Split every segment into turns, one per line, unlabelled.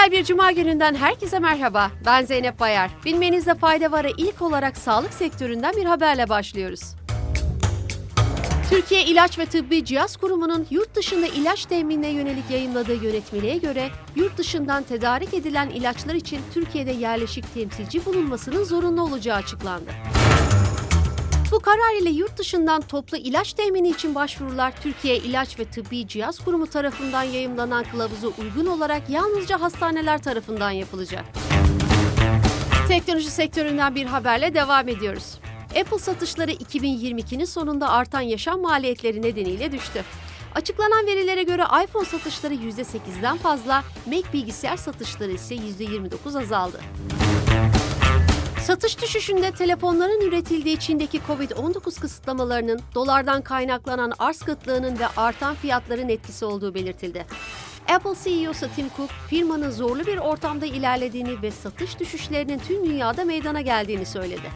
Güzel bir cuma gününden herkese merhaba. Ben Zeynep Bayar. Bilmenizde fayda var'a ilk olarak sağlık sektöründen bir haberle başlıyoruz. Türkiye İlaç ve Tıbbi Cihaz Kurumu'nun yurt dışında ilaç teminine yönelik yayınladığı yönetmeliğe göre yurt dışından tedarik edilen ilaçlar için Türkiye'de yerleşik temsilci bulunmasının zorunlu olacağı açıklandı. Bu karar ile yurt dışından toplu ilaç temini için başvurular Türkiye İlaç ve Tıbbi Cihaz Kurumu tarafından yayımlanan kılavuzu uygun olarak yalnızca hastaneler tarafından yapılacak. Teknoloji sektöründen bir haberle devam ediyoruz. Apple satışları 2022'nin sonunda artan yaşam maliyetleri nedeniyle düştü. Açıklanan verilere göre iPhone satışları %8'den fazla, Mac bilgisayar satışları ise %29 azaldı. Satış düşüşünde telefonların üretildiği Çin'deki Covid-19 kısıtlamalarının dolardan kaynaklanan arz kıtlığının ve artan fiyatların etkisi olduğu belirtildi. Apple CEO'su Tim Cook, firmanın zorlu bir ortamda ilerlediğini ve satış düşüşlerinin tüm dünyada meydana geldiğini söyledi.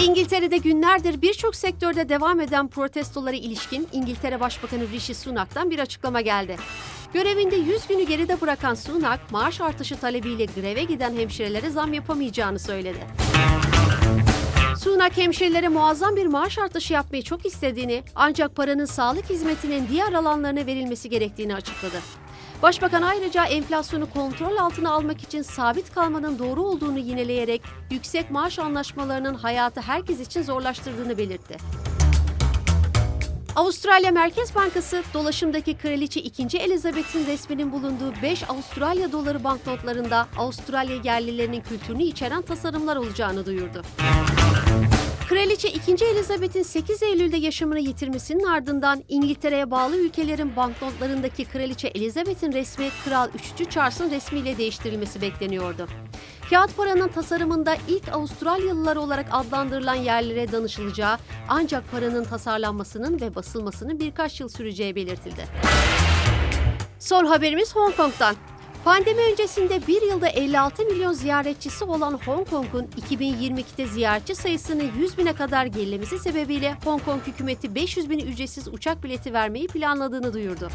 İngiltere'de günlerdir birçok sektörde devam eden protestolara ilişkin İngiltere Başbakanı Rishi Sunak'tan bir açıklama geldi. Görevinde 100 günü geride bırakan Sunak, maaş artışı talebiyle greve giden hemşirelere zam yapamayacağını söyledi. Sunak hemşirelere muazzam bir maaş artışı yapmayı çok istediğini ancak paranın sağlık hizmetinin diğer alanlarına verilmesi gerektiğini açıkladı. Başbakan ayrıca enflasyonu kontrol altına almak için sabit kalmanın doğru olduğunu yineleyerek yüksek maaş anlaşmalarının hayatı herkes için zorlaştırdığını belirtti. Avustralya Merkez Bankası dolaşımdaki Kraliçe 2. Elizabeth'in resminin bulunduğu 5 Avustralya doları banknotlarında Avustralya yerlilerinin kültürünü içeren tasarımlar olacağını duyurdu. Kraliçe 2. Elizabeth'in 8 Eylül'de yaşamını yitirmesinin ardından İngiltere'ye bağlı ülkelerin banknotlarındaki Kraliçe Elizabeth'in resmi Kral 3. Charles'ın resmiyle değiştirilmesi bekleniyordu. Kağıt paranın tasarımında ilk Avustralyalılar olarak adlandırılan yerlere danışılacağı ancak paranın tasarlanmasının ve basılmasının birkaç yıl süreceği belirtildi. Son haberimiz Hong Kong'dan. Pandemi öncesinde bir yılda 56 milyon ziyaretçisi olan Hong Kong'un 2022'de ziyaretçi sayısını 100 bine kadar gerilemesi sebebiyle Hong Kong hükümeti 500 bin ücretsiz uçak bileti vermeyi planladığını duyurdu.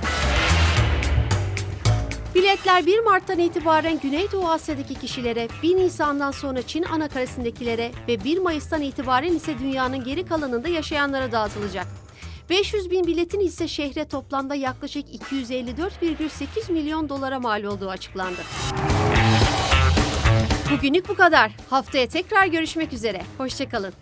Biletler 1 Mart'tan itibaren Güneydoğu Asya'daki kişilere, 1 Nisan'dan sonra Çin anakarasındakilere ve 1 Mayıs'tan itibaren ise dünyanın geri kalanında yaşayanlara dağıtılacak. 500 bin biletin ise şehre toplamda yaklaşık 254,8 milyon dolara mal olduğu açıklandı. Bugünlük bu kadar. Haftaya tekrar görüşmek üzere. Hoşçakalın.